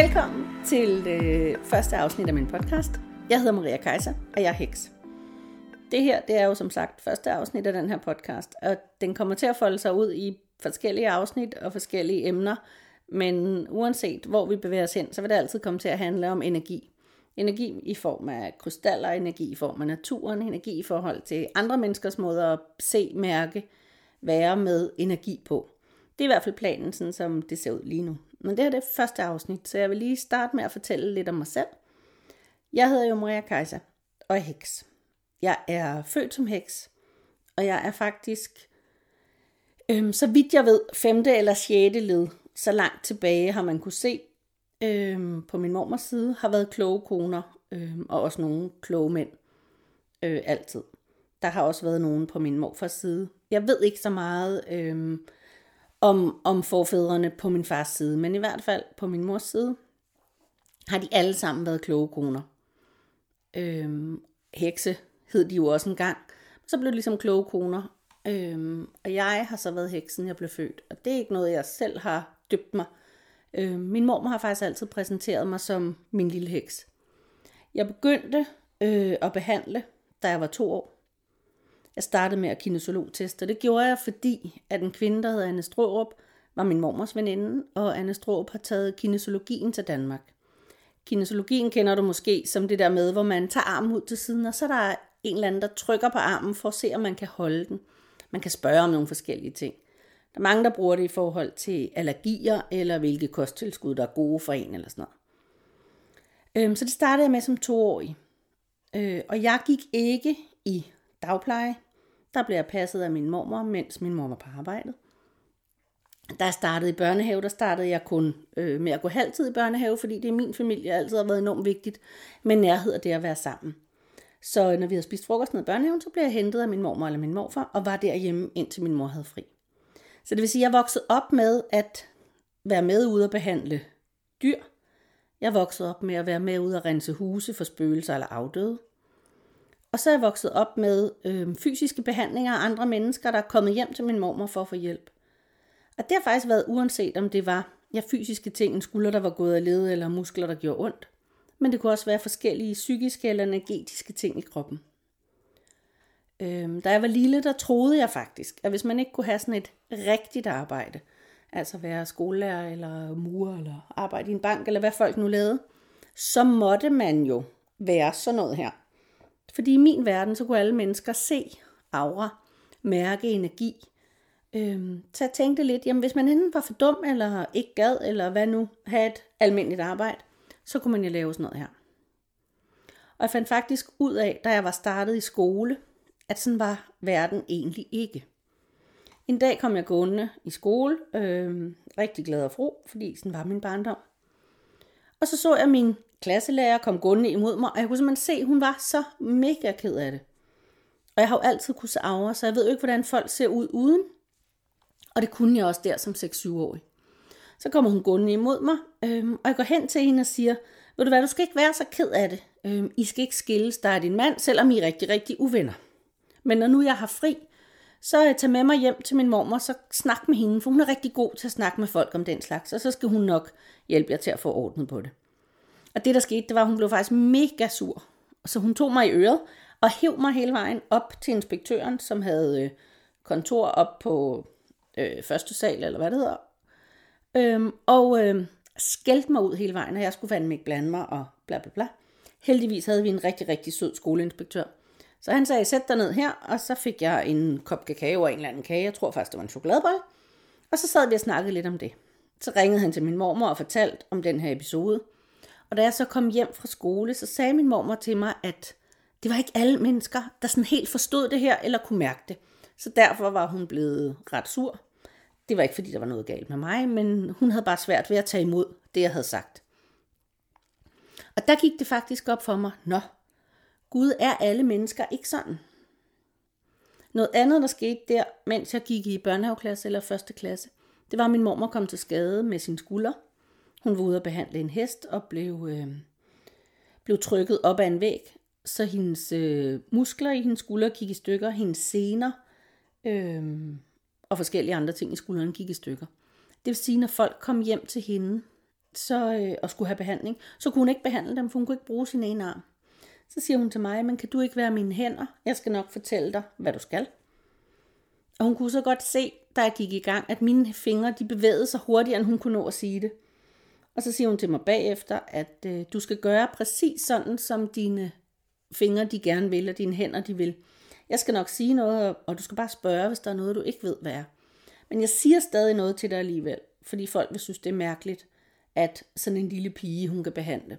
Velkommen til det første afsnit af min podcast. Jeg hedder Maria Kaiser, og jeg er heks. Det her, det er jo som sagt første afsnit af den her podcast, og den kommer til at folde sig ud i forskellige afsnit og forskellige emner, men uanset hvor vi bevæger os hen, så vil det altid komme til at handle om energi. Energi i form af krystaller, energi i form af naturen, energi i forhold til andre menneskers måder at se, mærke, være med energi på. Det er i hvert fald planen, sådan som det ser ud lige nu. Men det her er det første afsnit, så jeg vil lige starte med at fortælle lidt om mig selv. Jeg hedder jo Maria Kaiser og er heks. Jeg er født som heks, og jeg er faktisk, øhm, så vidt jeg ved, femte eller sjette led. Så langt tilbage har man kunne se øhm, på min mormors side, har været kloge koner, øhm, og også nogle kloge mænd. Øh, altid. Der har også været nogen på min morfars side. Jeg ved ikke så meget øhm, om, om forfædrene på min fars side, men i hvert fald på min mors side har de alle sammen været kloge koner. Øhm, hekse hed de jo også en gang. Så blev det ligesom kloge koner. Øhm, og jeg har så været heksen, jeg blev født. Og det er ikke noget, jeg selv har døbt mig. Øhm, min mor har faktisk altid præsenteret mig som min lille heks. Jeg begyndte øh, at behandle, da jeg var to år. Jeg startede med at kinesologteste, og det gjorde jeg, fordi at en kvinde, der hedder Anne Strårup, var min mormors veninde, og Anne Strårup har taget kinesologien til Danmark. Kinesologien kender du måske som det der med, hvor man tager armen ud til siden, og så er der en eller anden, der trykker på armen for at se, om man kan holde den. Man kan spørge om nogle forskellige ting. Der er mange, der bruger det i forhold til allergier, eller hvilke kosttilskud, der er gode for en, eller sådan noget. Øhm, så det startede jeg med som toårig. Øh, og jeg gik ikke i dagpleje. Der blev jeg passet af min mormor, mens min mor var på arbejdet. Da jeg startede i børnehave, der startede jeg kun øh, med at gå halvtid i børnehave, fordi det i min familie altid har været enormt vigtigt med nærhed og det at være sammen. Så øh, når vi havde spist frokost ned i børnehaven, så blev jeg hentet af min mormor eller min morfar, og var derhjemme, indtil min mor havde fri. Så det vil sige, at jeg voksede op med at være med ude og behandle dyr. Jeg voksede op med at være med ude og rense huse for spøgelser eller afdøde. Og så er jeg vokset op med øh, fysiske behandlinger af andre mennesker, der er kommet hjem til min mormor for at få hjælp. Og det har faktisk været uanset om det var ja, fysiske ting, en skulder, der var gået af led, eller muskler, der gjorde ondt. Men det kunne også være forskellige psykiske eller energetiske ting i kroppen. Øhm, da jeg var lille, der troede jeg faktisk, at hvis man ikke kunne have sådan et rigtigt arbejde, altså være skolelærer eller murer eller arbejde i en bank, eller hvad folk nu lavede, så måtte man jo være sådan noget her. Fordi i min verden, så kunne alle mennesker se aura, mærke energi. Øhm, så jeg tænkte lidt, jamen hvis man enten var for dum, eller ikke gad, eller hvad nu, have et almindeligt arbejde, så kunne man jo lave sådan noget her. Og jeg fandt faktisk ud af, da jeg var startet i skole, at sådan var verden egentlig ikke. En dag kom jeg gående i skole, øh, rigtig glad og fro, fordi sådan var min barndom. Og så så jeg min klasselærer kom gående imod mig, og jeg kunne simpelthen se, at hun var så mega ked af det. Og jeg har jo altid kunnet se så jeg ved jo ikke, hvordan folk ser ud uden. Og det kunne jeg også der som 6-7-årig. Så kommer hun gående imod mig, øhm, og jeg går hen til hende og siger, ved du hvad, du skal ikke være så ked af det. Øhm, I skal ikke skilles, der er din mand, selvom I er rigtig, rigtig uvenner. Men når nu jeg har fri, så øh, tag med mig hjem til min mormor, så snak med hende, for hun er rigtig god til at snakke med folk om den slags, og så skal hun nok hjælpe jer til at få ordnet på det. Og det, der skete, det var, at hun blev faktisk mega sur. Så hun tog mig i øret og hæv mig hele vejen op til inspektøren, som havde øh, kontor op på øh, første sal, eller hvad det hedder. Øhm, og øh, skældte mig ud hele vejen, og jeg skulle fandme ikke blande mig, og bla bla bla. Heldigvis havde vi en rigtig, rigtig sød skoleinspektør. Så han sagde, sæt dig ned her, og så fik jeg en kop kakao og en eller anden kage. Jeg tror faktisk, det var en chokoladebolle. Og så sad vi og snakkede lidt om det. Så ringede han til min mormor og fortalte om den her episode. Og da jeg så kom hjem fra skole, så sagde min mormor til mig, at det var ikke alle mennesker, der sådan helt forstod det her, eller kunne mærke det. Så derfor var hun blevet ret sur. Det var ikke, fordi der var noget galt med mig, men hun havde bare svært ved at tage imod det, jeg havde sagt. Og der gik det faktisk op for mig, nå, Gud er alle mennesker ikke sådan. Noget andet, der skete der, mens jeg gik i børnehaveklasse eller første klasse, det var, at min mormor kom til skade med sin skulder. Hun var ude at behandle en hest og blev, øh, blev trykket op ad en væg, så hendes øh, muskler i hendes skulder gik i stykker, hendes sener øh, og forskellige andre ting i skulderen gik i stykker. Det vil sige, når folk kom hjem til hende, så, øh, og skulle have behandling, så kunne hun ikke behandle dem, for hun kunne ikke bruge sin ene arm. Så siger hun til mig, men kan du ikke være mine hænder? Jeg skal nok fortælle dig, hvad du skal. Og hun kunne så godt se, da jeg gik i gang, at mine fingre de bevægede sig hurtigere, end hun kunne nå at sige det. Og så siger hun til mig bagefter, at øh, du skal gøre præcis sådan, som dine fingre de gerne vil, og dine hænder de vil. Jeg skal nok sige noget, og du skal bare spørge, hvis der er noget, du ikke ved, hvad er. Men jeg siger stadig noget til dig alligevel, fordi folk vil synes, det er mærkeligt, at sådan en lille pige, hun kan behandle.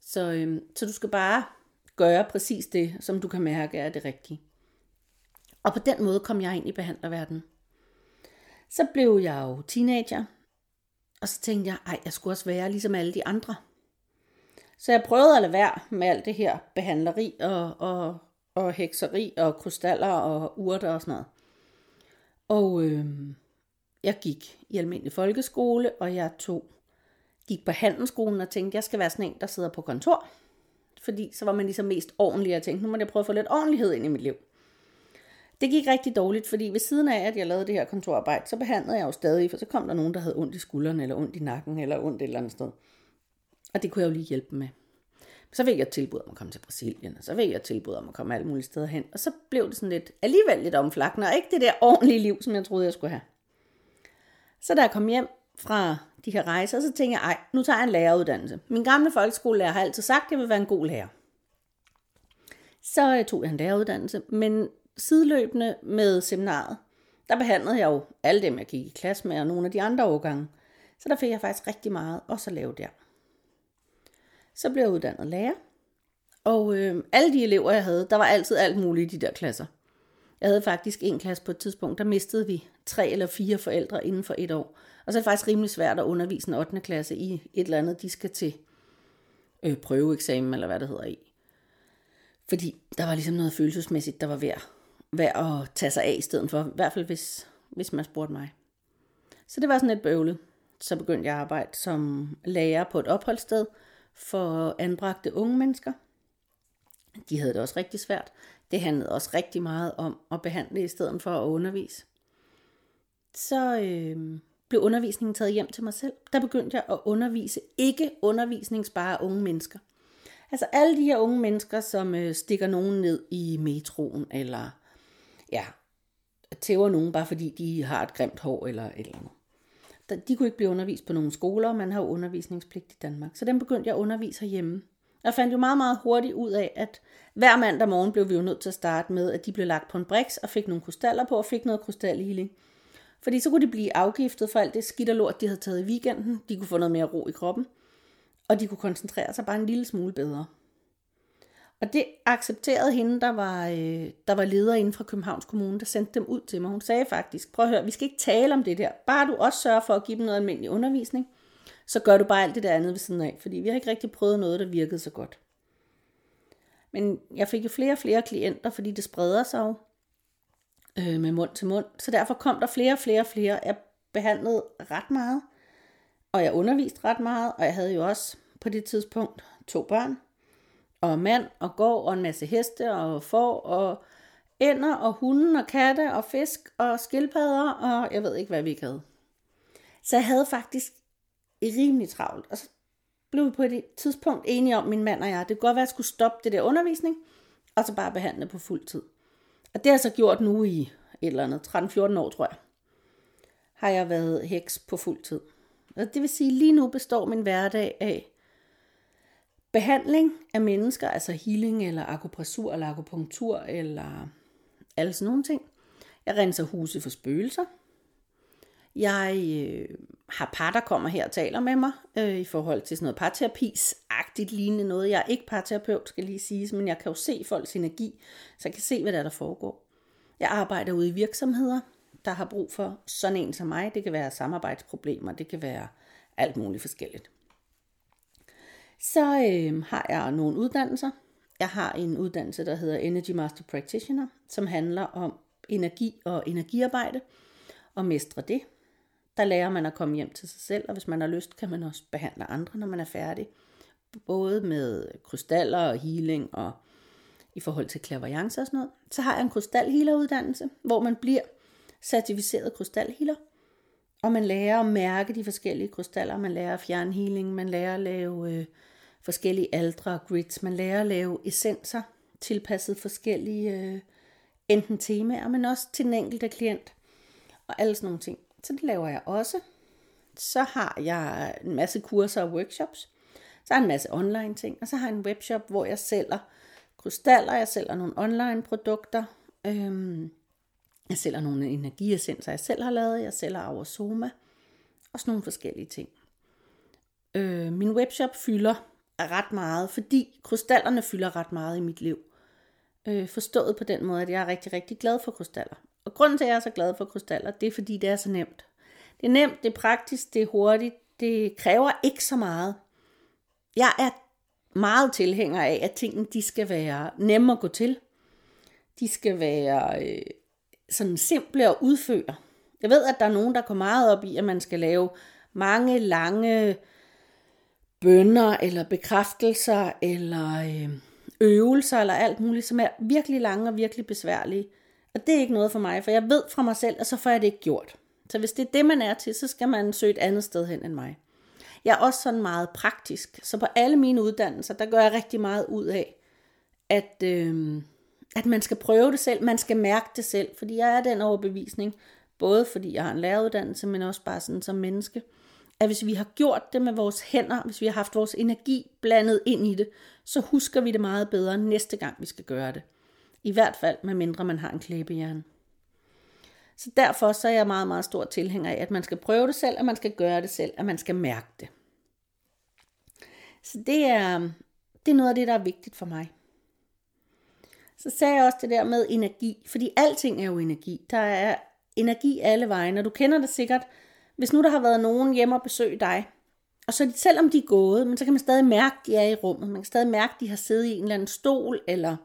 Så, øhm, så du skal bare gøre præcis det, som du kan mærke er det rigtige. Og på den måde kom jeg ind i behandlerverdenen. Så blev jeg jo teenager, og så tænkte jeg, ej, jeg skulle også være ligesom alle de andre. Så jeg prøvede at lade være med alt det her behandleri og, og, og hekseri og krystaller og urter og sådan noget. Og øh, jeg gik i almindelig folkeskole, og jeg tog gik på handelsskolen og tænkte, jeg skal være sådan en, der sidder på kontor. Fordi så var man ligesom mest ordentlig, og jeg tænkte, nu må jeg prøve at få lidt ordentlighed ind i mit liv. Det gik rigtig dårligt, fordi ved siden af, at jeg lavede det her kontorarbejde, så behandlede jeg jo stadig, for så kom der nogen, der havde ondt i skulderen, eller ondt i nakken, eller ondt et eller andet sted. Og det kunne jeg jo lige hjælpe med. Så fik jeg tilbud om at komme til Brasilien, og så fik jeg tilbud om at komme alle mulige steder hen. Og så blev det sådan lidt, alligevel lidt omflakkende, og ikke det der ordentlige liv, som jeg troede, jeg skulle have. Så da jeg kom hjem fra de her rejser, så tænkte jeg, ej, nu tager jeg en læreruddannelse. Min gamle folkeskolelærer har altid sagt, at jeg vil være en god lærer. Så øh, tog jeg en læreruddannelse, men sideløbende med seminaret, der behandlede jeg jo alle dem, jeg gik i klasse med, og nogle af de andre årgange. Så der fik jeg faktisk rigtig meget også at lave der. Så blev jeg uddannet lærer, og øh, alle de elever, jeg havde, der var altid alt muligt i de der klasser. Jeg havde faktisk en klasse på et tidspunkt, der mistede vi tre eller fire forældre inden for et år. Og så er det faktisk rimelig svært at undervise en 8. klasse i et eller andet, de skal til øh, prøveeksamen, eller hvad det hedder i. Fordi der var ligesom noget følelsesmæssigt, der var værd, værd at tage sig af i stedet for. I hvert fald hvis, hvis man spurgte mig. Så det var sådan lidt bøvlet. Så begyndte jeg at arbejde som lærer på et opholdssted for anbragte unge mennesker. De havde det også rigtig svært. Det handlede også rigtig meget om at behandle i stedet for at undervise. Så øh, blev undervisningen taget hjem til mig selv. Der begyndte jeg at undervise ikke undervisningsbare unge mennesker. Altså alle de her unge mennesker, som øh, stikker nogen ned i metroen, eller ja, tæver nogen bare fordi de har et grimt hår eller et eller andet. De kunne ikke blive undervist på nogle skoler, man har undervisningspligt i Danmark. Så den begyndte jeg at undervise herhjemme. Jeg fandt jo meget, meget hurtigt ud af, at hver mandag morgen blev vi jo nødt til at starte med, at de blev lagt på en briks og fik nogle krystaller på og fik noget krystalhealing. Fordi så kunne de blive afgiftet for alt det skidt og lort, de havde taget i weekenden. De kunne få noget mere ro i kroppen. Og de kunne koncentrere sig bare en lille smule bedre. Og det accepterede hende, der var, øh, der var leder inden fra Københavns Kommune, der sendte dem ud til mig. Hun sagde faktisk, prøv at høre, vi skal ikke tale om det der. Bare du også sørger for at give dem noget almindelig undervisning, så gør du bare alt det der andet ved siden af. Fordi vi har ikke rigtig prøvet noget, der virkede så godt. Men jeg fik jo flere og flere klienter, fordi det spreder sig jo øh, med mund til mund. Så derfor kom der flere og flere og flere. Jeg behandlede ret meget, og jeg underviste ret meget, og jeg havde jo også på det tidspunkt to børn, og mand, og går og en masse heste, og får, og ænder, og hunden, og katte, og fisk, og skildpadder, og jeg ved ikke, hvad vi ikke havde. Så jeg havde faktisk rimelig travlt. Og så blev vi på et tidspunkt enige om, min mand og jeg, det kunne godt være, at jeg skulle stoppe det der undervisning, og så bare behandle på fuld tid. Og det har jeg så gjort nu i et eller andet 13-14 år, tror jeg. Har jeg været heks på fuld tid. Og det vil sige, lige nu består min hverdag af behandling af mennesker, altså healing eller akupressur eller akupunktur eller alle sådan nogle ting. Jeg renser huse for spøgelser. Jeg øh, har par, der kommer her og taler med mig øh, i forhold til sådan noget parterapisagtigt lignende noget. Jeg er ikke parterapeut, skal lige sige, men jeg kan jo se folks energi, så jeg kan se, hvad der, er, der foregår. Jeg arbejder ude i virksomheder, der har brug for sådan en som mig. Det kan være samarbejdsproblemer, det kan være alt muligt forskelligt. Så øh, har jeg nogle uddannelser. Jeg har en uddannelse, der hedder Energy Master Practitioner, som handler om energi og energiarbejde og mestre det. Der lærer man at komme hjem til sig selv, og hvis man har lyst, kan man også behandle andre, når man er færdig. Både med krystaller og healing og i forhold til klaverjance og sådan noget. Så har jeg en krystalhealeruddannelse, hvor man bliver certificeret krystalhealer. Og man lærer at mærke de forskellige krystaller, man lærer at fjerne healing, man lærer at lave øh, forskellige aldre og grids, man lærer at lave essenser, tilpasset forskellige øh, enten temaer, men også til den enkelte klient, og alle sådan nogle ting. Så det laver jeg også. Så har jeg en masse kurser og workshops. Så har jeg en masse online ting, og så har jeg en webshop, hvor jeg sælger krystaller, jeg sælger nogle online produkter, øhm, jeg sælger nogle energiessenser, jeg selv har lavet, jeg sælger Aurosoma, og sådan nogle forskellige ting. Øh, min webshop fylder ret meget, fordi krystallerne fylder ret meget i mit liv. Øh, forstået på den måde, at jeg er rigtig, rigtig glad for krystaller. Og grunden til, at jeg er så glad for krystaller, det er fordi, det er så nemt. Det er nemt, det er praktisk, det er hurtigt, det kræver ikke så meget. Jeg er meget tilhænger af, at tingene de skal være nemme at gå til. De skal være øh, sådan simple at udføre. Jeg ved, at der er nogen, der går meget op i, at man skal lave mange lange bønder eller bekræftelser eller øh, øvelser eller alt muligt, som er virkelig lange og virkelig besværlige. Og det er ikke noget for mig, for jeg ved fra mig selv, at så får jeg det ikke gjort. Så hvis det er det, man er til, så skal man søge et andet sted hen end mig. Jeg er også sådan meget praktisk, så på alle mine uddannelser, der gør jeg rigtig meget ud af, at, øh, at man skal prøve det selv, man skal mærke det selv, fordi jeg er den overbevisning, både fordi jeg har en læreruddannelse, men også bare sådan som menneske, at hvis vi har gjort det med vores hænder, hvis vi har haft vores energi blandet ind i det, så husker vi det meget bedre næste gang, vi skal gøre det. I hvert fald, med mindre man har en klæbehjerne. Så derfor så er jeg meget, meget stor tilhænger af, at man skal prøve det selv, at man skal gøre det selv, at man skal mærke det. Så det er, det er noget af det, der er vigtigt for mig. Så sagde jeg også det der med energi, fordi alting er jo energi. Der er energi alle vejen, og du kender det sikkert, hvis nu der har været nogen hjemme og besøge dig, og så selvom de er gået, men så kan man stadig mærke, at de er i rummet. Man kan stadig mærke, at de har siddet i en eller anden stol, eller...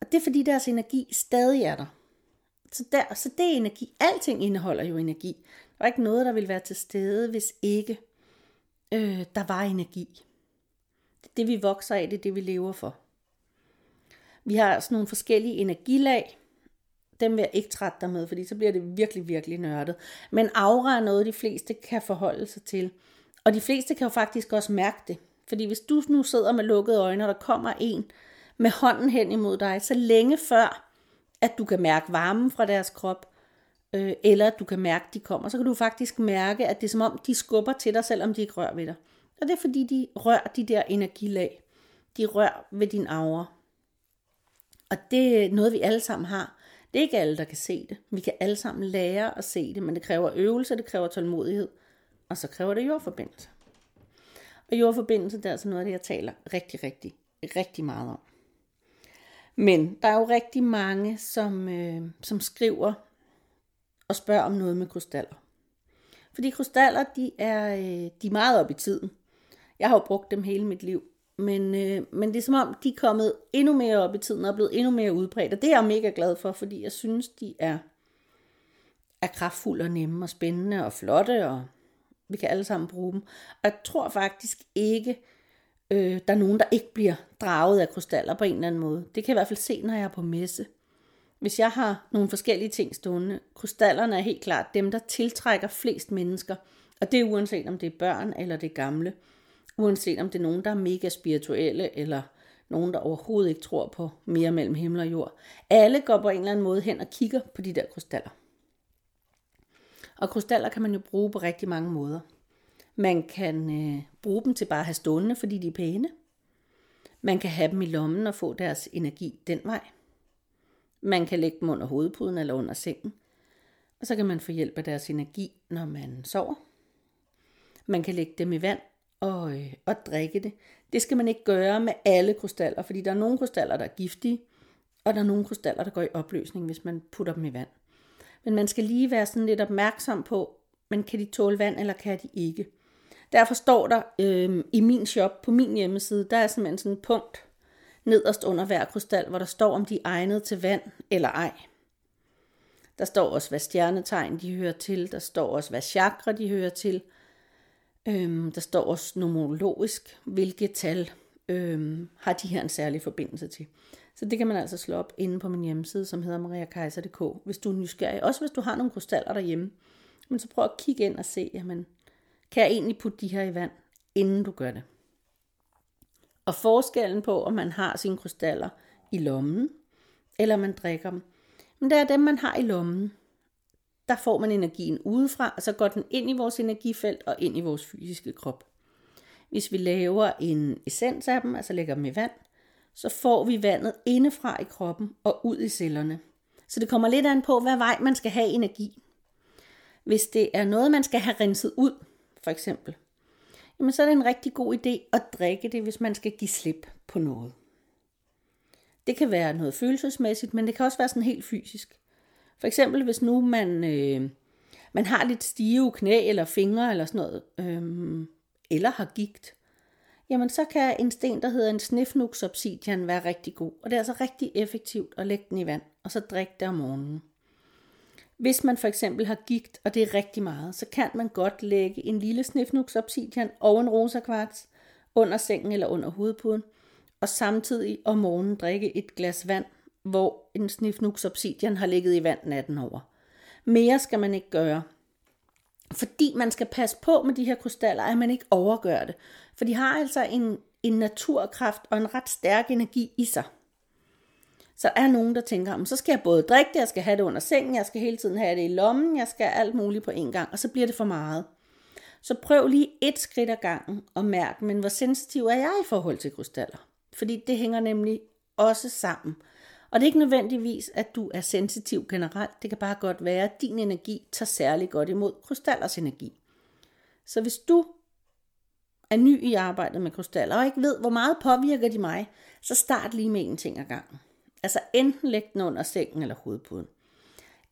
Og det er fordi deres energi stadig er der. Så, der, så det er energi. Alting indeholder jo energi. Der er ikke noget, der vil være til stede, hvis ikke øh, der var energi. Det er det, vi vokser af, det er det, vi lever for. Vi har sådan nogle forskellige energilag. Dem vil jeg ikke trætte dig med, fordi så bliver det virkelig, virkelig nørdet. Men aura er noget, de fleste kan forholde sig til. Og de fleste kan jo faktisk også mærke det. Fordi hvis du nu sidder med lukkede øjne, og der kommer en med hånden hen imod dig, så længe før, at du kan mærke varmen fra deres krop, øh, eller at du kan mærke, at de kommer, så kan du faktisk mærke, at det er som om, de skubber til dig, selvom de ikke rører ved dig. Og det er fordi, de rører de der energilag. De rører ved din aura. Og det er noget, vi alle sammen har. Det er ikke alle, der kan se det. Vi kan alle sammen lære at se det, men det kræver øvelse, det kræver tålmodighed, og så kræver det jordforbindelse. Og jordforbindelse, det er altså noget af det, jeg taler rigtig, rigtig, rigtig meget om. Men der er jo rigtig mange, som, øh, som skriver og spørger om noget med krystaller. Fordi krystaller, de er, øh, de er meget op i tiden. Jeg har jo brugt dem hele mit liv. Men, øh, men det er som om, de er kommet endnu mere op i tiden og er blevet endnu mere udbredt. Og det er jeg mega glad for, fordi jeg synes, de er, er kraftfulde og nemme og spændende og flotte, og vi kan alle sammen bruge dem. Og jeg tror faktisk ikke, øh, der er nogen, der ikke bliver draget af krystaller på en eller anden måde. Det kan jeg i hvert fald se, når jeg er på messe. Hvis jeg har nogle forskellige ting stående, krystallerne er helt klart dem, der tiltrækker flest mennesker. Og det er uanset om det er børn eller det er gamle. Uanset om det er nogen, der er mega spirituelle, eller nogen, der overhovedet ikke tror på mere mellem himmel og jord. Alle går på en eller anden måde hen og kigger på de der krystaller. Og krystaller kan man jo bruge på rigtig mange måder. Man kan øh, bruge dem til bare at have stående, fordi de er pæne. Man kan have dem i lommen og få deres energi den vej. Man kan lægge dem under hovedpuden eller under sengen. Og så kan man få hjælp af deres energi, når man sover. Man kan lægge dem i vand og, øh, og drikke det. Det skal man ikke gøre med alle krystaller, fordi der er nogle krystaller, der er giftige, og der er nogle krystaller, der går i opløsning, hvis man putter dem i vand. Men man skal lige være sådan lidt opmærksom på, men kan de tåle vand, eller kan de ikke? Derfor står der øh, i min shop, på min hjemmeside, der er simpelthen sådan et punkt nederst under hver krystal, hvor der står, om de er egnet til vand eller ej. Der står også, hvad stjernetegn de hører til. Der står også, hvad chakra de hører til. Øhm, der står også numerologisk, hvilke tal øhm, har de her en særlig forbindelse til. Så det kan man altså slå op inde på min hjemmeside, som hedder mariakaiser.dk, hvis du er nysgerrig. Også hvis du har nogle krystaller derhjemme, Men så prøv at kigge ind og se, jamen, kan jeg egentlig putte de her i vand, inden du gør det? Og forskellen på, om man har sine krystaller i lommen, eller man drikker dem, men det er dem, man har i lommen. Der får man energien udefra, og så går den ind i vores energifelt og ind i vores fysiske krop. Hvis vi laver en essens af dem, altså lægger dem i vand, så får vi vandet indefra i kroppen og ud i cellerne. Så det kommer lidt an på, hvad vej man skal have energi. Hvis det er noget, man skal have renset ud, for eksempel, jamen så er det en rigtig god idé at drikke det, hvis man skal give slip på noget. Det kan være noget følelsesmæssigt, men det kan også være sådan helt fysisk. For eksempel hvis nu man, øh, man har lidt stive knæ eller fingre eller sådan noget, øh, eller har gigt, jamen så kan en sten, der hedder en snifnuxobsidian, være rigtig god. Og det er altså rigtig effektivt at lægge den i vand, og så drikke det om morgenen. Hvis man for eksempel har gigt, og det er rigtig meget, så kan man godt lægge en lille snifnuxobsidian og en rosa kvarts under sengen eller under hovedpuden, og samtidig om morgenen drikke et glas vand, hvor en snifnux obsidian har ligget i vand natten over. Mere skal man ikke gøre, fordi man skal passe på med de her krystaller, at man ikke overgør det. For de har altså en, en naturkraft og en ret stærk energi i sig. Så er nogen, der tænker, så skal jeg både drikke det, jeg skal have det under sengen, jeg skal hele tiden have det i lommen, jeg skal alt muligt på en gang, og så bliver det for meget. Så prøv lige et skridt ad gangen og mærk, men hvor sensitiv er jeg i forhold til krystaller? Fordi det hænger nemlig også sammen. Og det er ikke nødvendigvis, at du er sensitiv generelt. Det kan bare godt være, at din energi tager særlig godt imod krystallers energi. Så hvis du er ny i arbejdet med krystaller og ikke ved, hvor meget påvirker de mig, så start lige med en ting ad gangen. Altså enten læg den under sengen eller hovedpuden.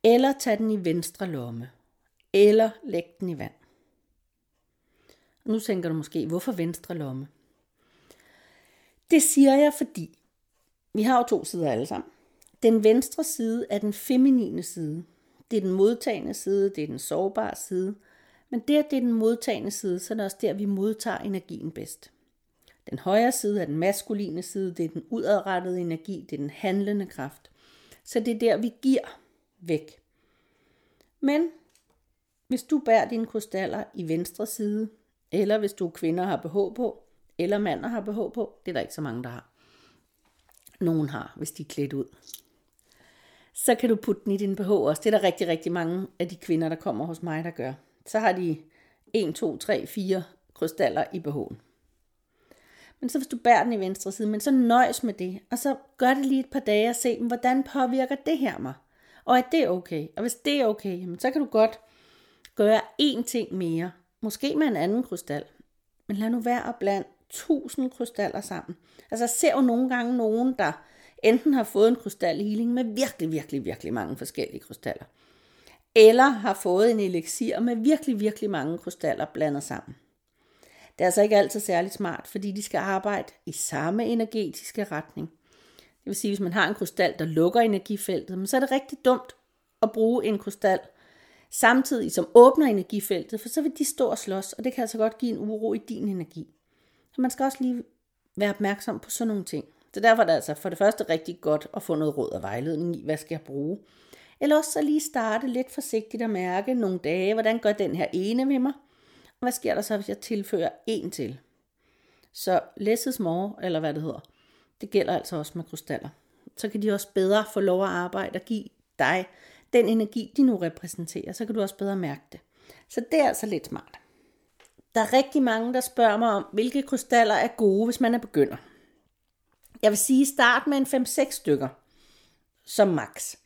Eller tag den i venstre lomme. Eller læg den i vand. Nu tænker du måske, hvorfor venstre lomme? Det siger jeg, fordi vi har jo to sider alle sammen. Den venstre side er den feminine side. Det er den modtagende side, det er den sårbare side. Men der det er den modtagende side, så er det også der, vi modtager energien bedst. Den højre side er den maskuline side, det er den udadrettede energi, det er den handlende kraft. Så det er der, vi giver væk. Men hvis du bærer dine krystaller i venstre side, eller hvis du kvinder har behov på, eller mænd har behov på, det er der ikke så mange, der har. Nogen har, hvis de er klædt ud. Så kan du putte den i din BH også. Det er der rigtig, rigtig mange af de kvinder, der kommer hos mig, der gør. Så har de 1, 2, 3, 4 krystaller i BH'en. Men så hvis du bærer den i venstre side, men så nøjes med det, og så gør det lige et par dage og se, hvordan påvirker det her mig? Og er det okay? Og hvis det er okay, så kan du godt gøre én ting mere. Måske med en anden krystal. Men lad nu være at blande tusind krystaller sammen. Altså ser jo nogle gange nogen, der enten har fået en krystalhealing med virkelig, virkelig, virkelig mange forskellige krystaller. Eller har fået en elixir med virkelig, virkelig mange krystaller blandet sammen. Det er altså ikke altid særlig smart, fordi de skal arbejde i samme energetiske retning. Det vil sige, hvis man har en krystal, der lukker energifeltet, så er det rigtig dumt at bruge en krystal, samtidig som åbner energifeltet, for så vil de stå og slås, og det kan altså godt give en uro i din energi. Så man skal også lige være opmærksom på sådan nogle ting. Så derfor er det altså for det første rigtig godt at få noget råd og vejledning i, hvad skal jeg bruge. Eller også så lige starte lidt forsigtigt og mærke nogle dage, hvordan gør den her ene ved mig, Og hvad sker der så, hvis jeg tilføjer en til? Så less is more, eller hvad det hedder, det gælder altså også med krystaller. Så kan de også bedre få lov at arbejde og give dig den energi, de nu repræsenterer. Så kan du også bedre mærke det. Så det er altså lidt smart. Der er rigtig mange, der spørger mig om, hvilke krystaller er gode, hvis man er begynder. Jeg vil sige, start med en 5-6 stykker, som max.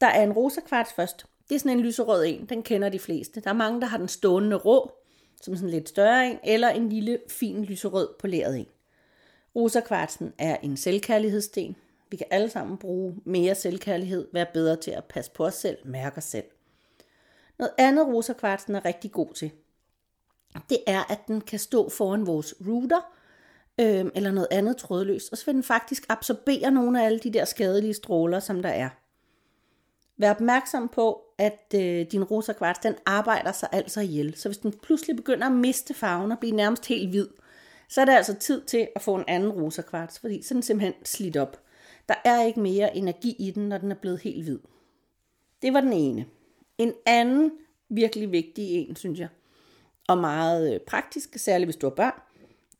Der er en rosa kvarts først. Det er sådan en lyserød en, den kender de fleste. Der er mange, der har den stående rå, som sådan lidt større en, eller en lille, fin lyserød poleret en. Rosa kvartsen er en selvkærlighedssten. Vi kan alle sammen bruge mere selvkærlighed, være bedre til at passe på os selv, mærke os selv. Noget andet rosa kvartsen er rigtig god til, det er, at den kan stå foran vores router, øh, eller noget andet trådløst, og så vil den faktisk absorbere nogle af alle de der skadelige stråler, som der er. Vær opmærksom på, at øh, din rosa kvarts, den arbejder sig altså ihjel. Så hvis den pludselig begynder at miste farven og blive nærmest helt hvid, så er det altså tid til at få en anden rosa kvarts, fordi så er den simpelthen slidt op. Der er ikke mere energi i den, når den er blevet helt hvid. Det var den ene. En anden virkelig vigtig en, synes jeg. Og meget øh, praktisk, særligt hvis du har børn.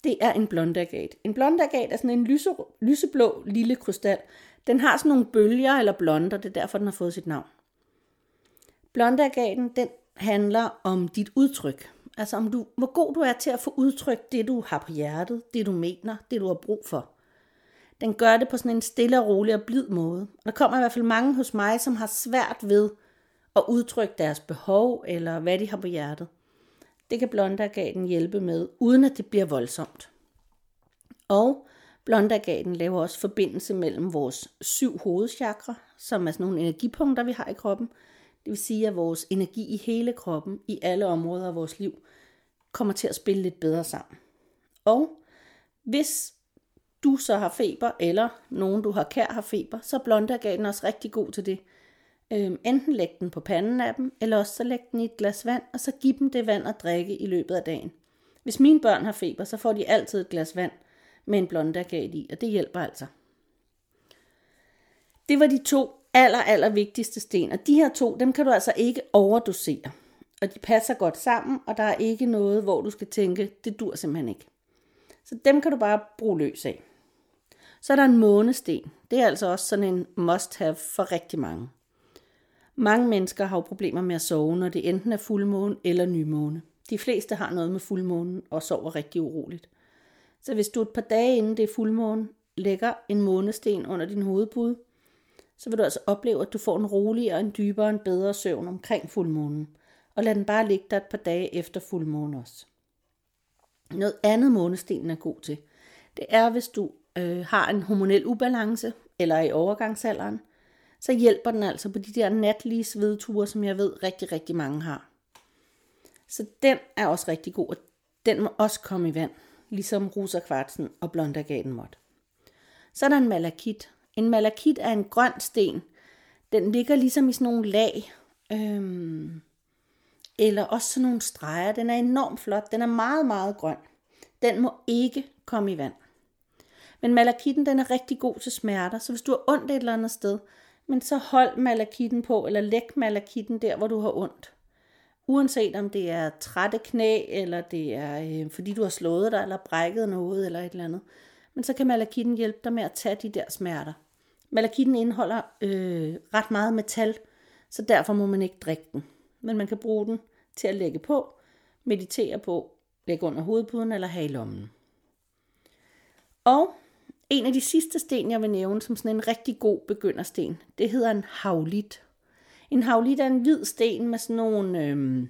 Det er en blondagat. En blondagat er sådan en lyse, lyseblå lille krystal. Den har sådan nogle bølger eller blonder, det er derfor, den har fået sit navn. Blondagaten, den handler om dit udtryk. Altså om du, hvor god du er til at få udtrykt det, du har på hjertet, det du mener, det du har brug for. Den gør det på sådan en stille og rolig og blid måde. Og der kommer i hvert fald mange hos mig, som har svært ved at udtrykke deres behov eller hvad de har på hjertet. Det kan blondagaten hjælpe med, uden at det bliver voldsomt. Og blondagaten laver også forbindelse mellem vores syv hovedchakra, som er sådan nogle energipunkter, vi har i kroppen. Det vil sige, at vores energi i hele kroppen, i alle områder af vores liv, kommer til at spille lidt bedre sammen. Og hvis du så har feber, eller nogen du har kær har feber, så er blondagaten også rigtig god til det. Øhm, enten læg den på panden af dem, eller også så læg den i et glas vand, og så giv dem det vand at drikke i løbet af dagen. Hvis mine børn har feber, så får de altid et glas vand med en blondagat i, og det hjælper altså. Det var de to aller, aller vigtigste sten, og de her to, dem kan du altså ikke overdosere. Og de passer godt sammen, og der er ikke noget, hvor du skal tænke, det dur simpelthen ikke. Så dem kan du bare bruge løs af. Så er der en månesten. Det er altså også sådan en must-have for rigtig mange. Mange mennesker har jo problemer med at sove, når det enten er fuldmåne eller nymåne. De fleste har noget med fuldmånen og sover rigtig uroligt. Så hvis du et par dage inden det er fuldmåne lægger en månesten under din hovedpude, så vil du altså opleve, at du får en roligere, en dybere, en bedre søvn omkring fuldmånen. Og lad den bare ligge der et par dage efter fuldmånen også. Noget andet månestenen er god til, det er, hvis du øh, har en hormonel ubalance eller er i overgangsalderen, så hjælper den altså på de der natlige svedture, som jeg ved rigtig, rigtig mange har. Så den er også rigtig god, og den må også komme i vand, ligesom rosa kvartsen og blondagaten måtte. Så er der en malakit. En malakit er en grøn sten. Den ligger ligesom i sådan nogle lag, øhm, eller også sådan nogle streger. Den er enormt flot. Den er meget, meget grøn. Den må ikke komme i vand. Men malakitten den er rigtig god til smerter, så hvis du har ondt et eller andet sted, men så hold malakitten på, eller læg malakitten der, hvor du har ondt. Uanset om det er trætte knæ, eller det er øh, fordi du har slået dig, eller brækket noget, eller et eller andet. Men så kan malakitten hjælpe dig med at tage de der smerter. Malakitten indeholder øh, ret meget metal, så derfor må man ikke drikke den. Men man kan bruge den til at lægge på, meditere på, lægge under hovedpuden eller have i lommen. Og en af de sidste sten, jeg vil nævne som sådan en rigtig god begyndersten, det hedder en havlit. En havlit er en hvid sten med sådan nogle øhm,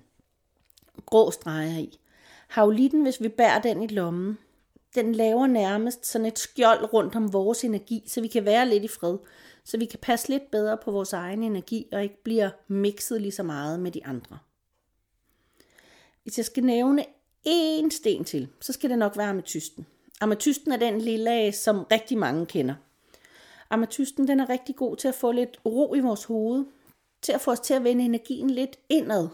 grå streger i. Havlitten, hvis vi bærer den i lommen, den laver nærmest sådan et skjold rundt om vores energi, så vi kan være lidt i fred. Så vi kan passe lidt bedre på vores egen energi, og ikke bliver mixet lige så meget med de andre. Hvis jeg skal nævne én sten til, så skal det nok være med tysten. Amatysten er den lille, som rigtig mange kender. Amatysten den er rigtig god til at få lidt ro i vores hoved, til at få os til at vende energien lidt indad,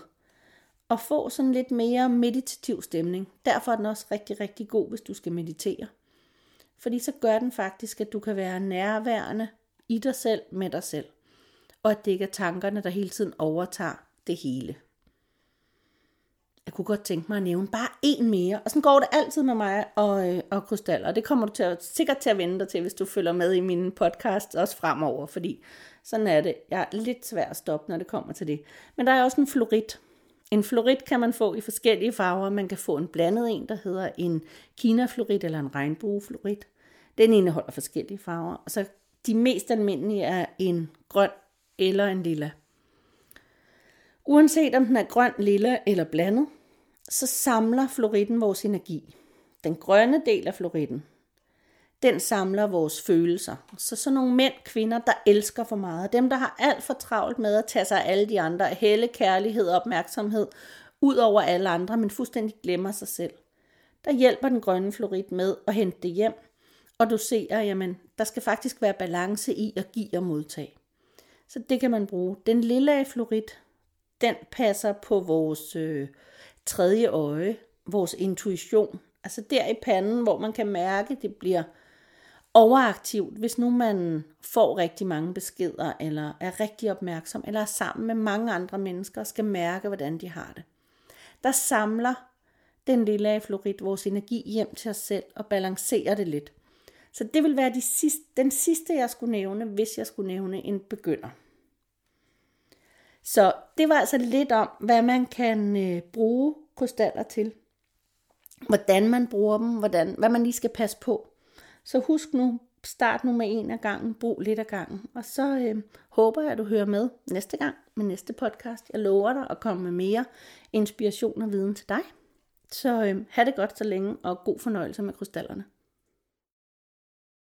og få sådan lidt mere meditativ stemning. Derfor er den også rigtig, rigtig god, hvis du skal meditere. Fordi så gør den faktisk, at du kan være nærværende i dig selv med dig selv. Og at det ikke er tankerne, der hele tiden overtager det hele. Jeg kunne godt tænke mig at nævne bare en mere. Og sådan går det altid med mig og, øh, og krystaller. Og det kommer du til at, sikkert til at vende dig til, hvis du følger med i min podcast også fremover. Fordi sådan er det. Jeg er lidt svær at stoppe, når det kommer til det. Men der er også en florit. En florit kan man få i forskellige farver. Man kan få en blandet en, der hedder en kinaflorit eller en regnbueflorit. Den indeholder forskellige farver. Og så de mest almindelige er en grøn eller en lilla. Uanset om den er grøn, lilla eller blandet, så samler floritten vores energi. Den grønne del af floritten, den samler vores følelser. Så sådan nogle mænd, kvinder, der elsker for meget, dem der har alt for travlt med at tage sig af alle de andre, hælde kærlighed og opmærksomhed ud over alle andre, men fuldstændig glemmer sig selv. Der hjælper den grønne florit med at hente det hjem, og du ser, jamen, der skal faktisk være balance i at give og modtage. Så det kan man bruge. Den lille florit, den passer på vores øh, tredje øje, vores intuition. Altså der i panden, hvor man kan mærke, det bliver overaktivt, hvis nu man får rigtig mange beskeder, eller er rigtig opmærksom, eller er sammen med mange andre mennesker og skal mærke, hvordan de har det. Der samler den lille aflorit vores energi hjem til os selv og balancerer det lidt. Så det vil være de sidste, den sidste, jeg skulle nævne, hvis jeg skulle nævne en begynder. Så det var altså lidt om, hvad man kan øh, bruge krystaller til. Hvordan man bruger dem, hvordan, hvad man lige skal passe på. Så husk nu, start nu med en af gangen, brug lidt af gangen. Og så øh, håber jeg, at du hører med næste gang med næste podcast. Jeg lover dig at komme med mere inspiration og viden til dig. Så øh, have det godt så længe, og god fornøjelse med krystallerne.